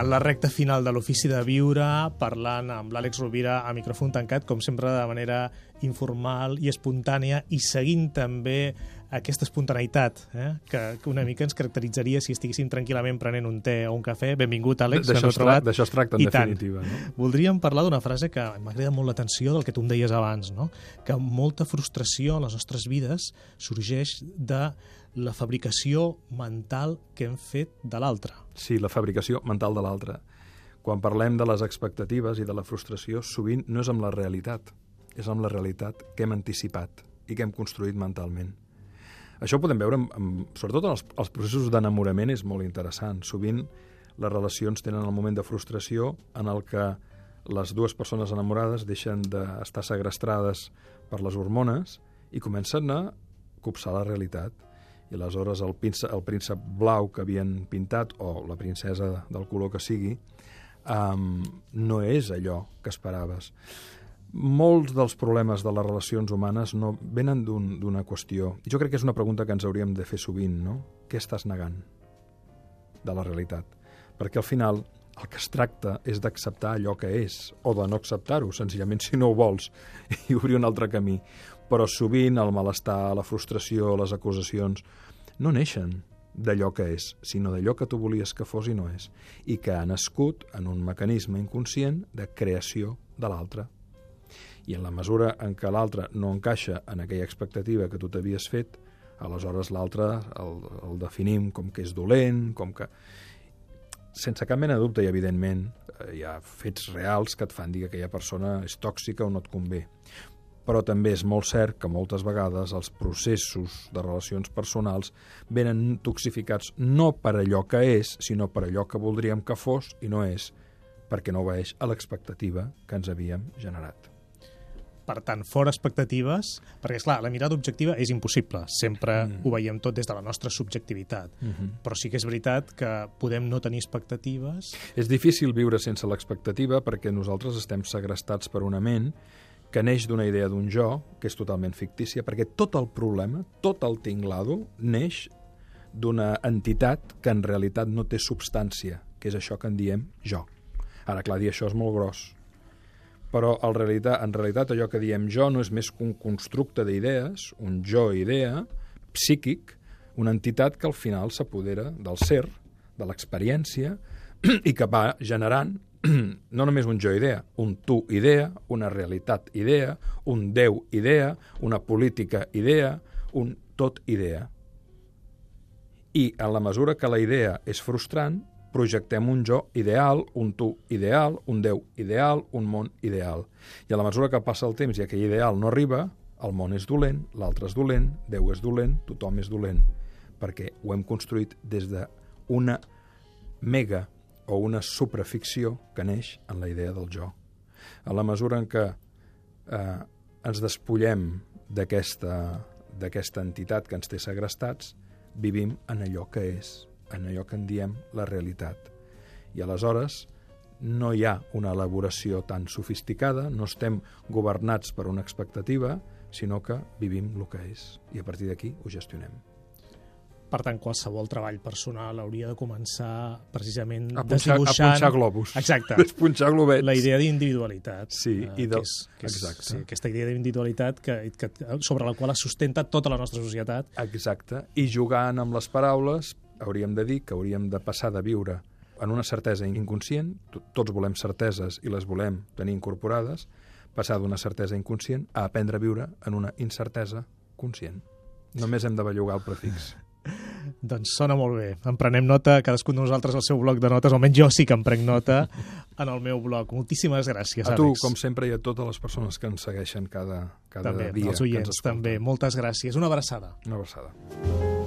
en la recta final de l'Ofici de Viure, parlant amb l'Àlex Rovira a micròfon tancat, com sempre de manera informal i espontània, i seguint també aquesta espontaneïtat eh? que, que una mica ens caracteritzaria si estiguéssim tranquil·lament prenent un te o un cafè. Benvingut, Àlex, no es, tra d'això es tracta, en I tant. definitiva. No? Voldríem parlar d'una frase que m'ha cridat molt l'atenció del que tu em deies abans, no? que molta frustració en les nostres vides sorgeix de la fabricació mental que hem fet de l'altre. Sí, la fabricació mental de l'altre. Quan parlem de les expectatives i de la frustració, sovint no és amb la realitat, és amb la realitat que hem anticipat i que hem construït mentalment. Això ho podem veure, amb, amb, sobretot en els, els processos d'enamorament, és molt interessant. Sovint les relacions tenen el moment de frustració en el que les dues persones enamorades deixen d'estar segrestrades per les hormones i comencen a copsar la realitat. I aleshores el príncep, el príncep blau que havien pintat, o la princesa del color que sigui, um, no és allò que esperaves. Molts dels problemes de les relacions humanes no venen d'una un, qüestió. Jo crec que és una pregunta que ens hauríem de fer sovint, no? Què estàs negant de la realitat? Perquè al final el que es tracta és d'acceptar allò que és, o de no acceptar-ho, senzillament si no ho vols, i obrir un altre camí. Però sovint el malestar, la frustració, les acusacions, no neixen d'allò que és, sinó d'allò que tu volies que fos i no és, i que ha nascut en un mecanisme inconscient de creació de l'altre. I en la mesura en què l'altre no encaixa en aquella expectativa que tu t'havies fet, aleshores l'altre el, el definim com que és dolent, com que sense cap mena de dubte i, evidentment, eh, hi ha fets reals que et fan dir que aquella persona és tòxica o no et convé. Però també és molt cert que moltes vegades els processos de relacions personals venen toxificats no per allò que és, sinó per allò que voldríem que fos i no és, perquè no obeeix a l'expectativa que ens havíem generat per tant, fora expectatives, perquè, és clar la mirada objectiva és impossible, sempre mm. ho veiem tot des de la nostra subjectivitat, mm -hmm. però sí que és veritat que podem no tenir expectatives... És difícil viure sense l'expectativa perquè nosaltres estem segrestats per una ment que neix d'una idea d'un jo, que és totalment fictícia, perquè tot el problema, tot el tinglado, neix d'una entitat que en realitat no té substància, que és això que en diem jo. Ara, clar, dir això és molt gros, però en realitat, en realitat allò que diem jo no és més que un constructe d'idees, un jo-idea, psíquic, una entitat que al final s'apodera del ser, de l'experiència, i que va generant no només un jo-idea, un tu-idea, una realitat-idea, un Déu-idea, una política-idea, un tot-idea. I en la mesura que la idea és frustrant, projectem un jo ideal, un tu ideal, un Déu ideal, un món ideal. I a la mesura que passa el temps i aquell ideal no arriba, el món és dolent, l'altre és dolent, Déu és dolent, tothom és dolent, perquè ho hem construït des d'una mega o una supraficció que neix en la idea del jo. A la mesura en què eh, ens despullem d'aquesta entitat que ens té segrestats, vivim en allò que és, en allò que en diem la realitat. I aleshores no hi ha una elaboració tan sofisticada, no estem governats per una expectativa, sinó que vivim el que és. I a partir d'aquí ho gestionem. Per tant, qualsevol treball personal hauria de començar precisament a punxar, desdibuixant... A punxar globus. Exacte. Despunxar globets. La idea d'individualitat. Sí, eh, i de... que és, que és, Exacte. Sí, aquesta idea d'individualitat que, que, sobre la qual es sustenta tota la nostra societat. Exacte. I jugant amb les paraules, hauríem de dir que hauríem de passar de viure en una certesa inconscient, tots volem certeses i les volem tenir incorporades, passar d'una certesa inconscient a aprendre a viure en una incertesa conscient. Només hem de bellugar el prefix. Doncs sona molt bé. En prenem nota, cadascun de nosaltres al seu bloc de notes, almenys jo sí que en prenc nota en el meu bloc. Moltíssimes gràcies, A tu, Àlex. com sempre, i a totes les persones que ens segueixen cada, cada també, dia. que ens oients, també. Moltes gràcies. Una abraçada. Una abraçada.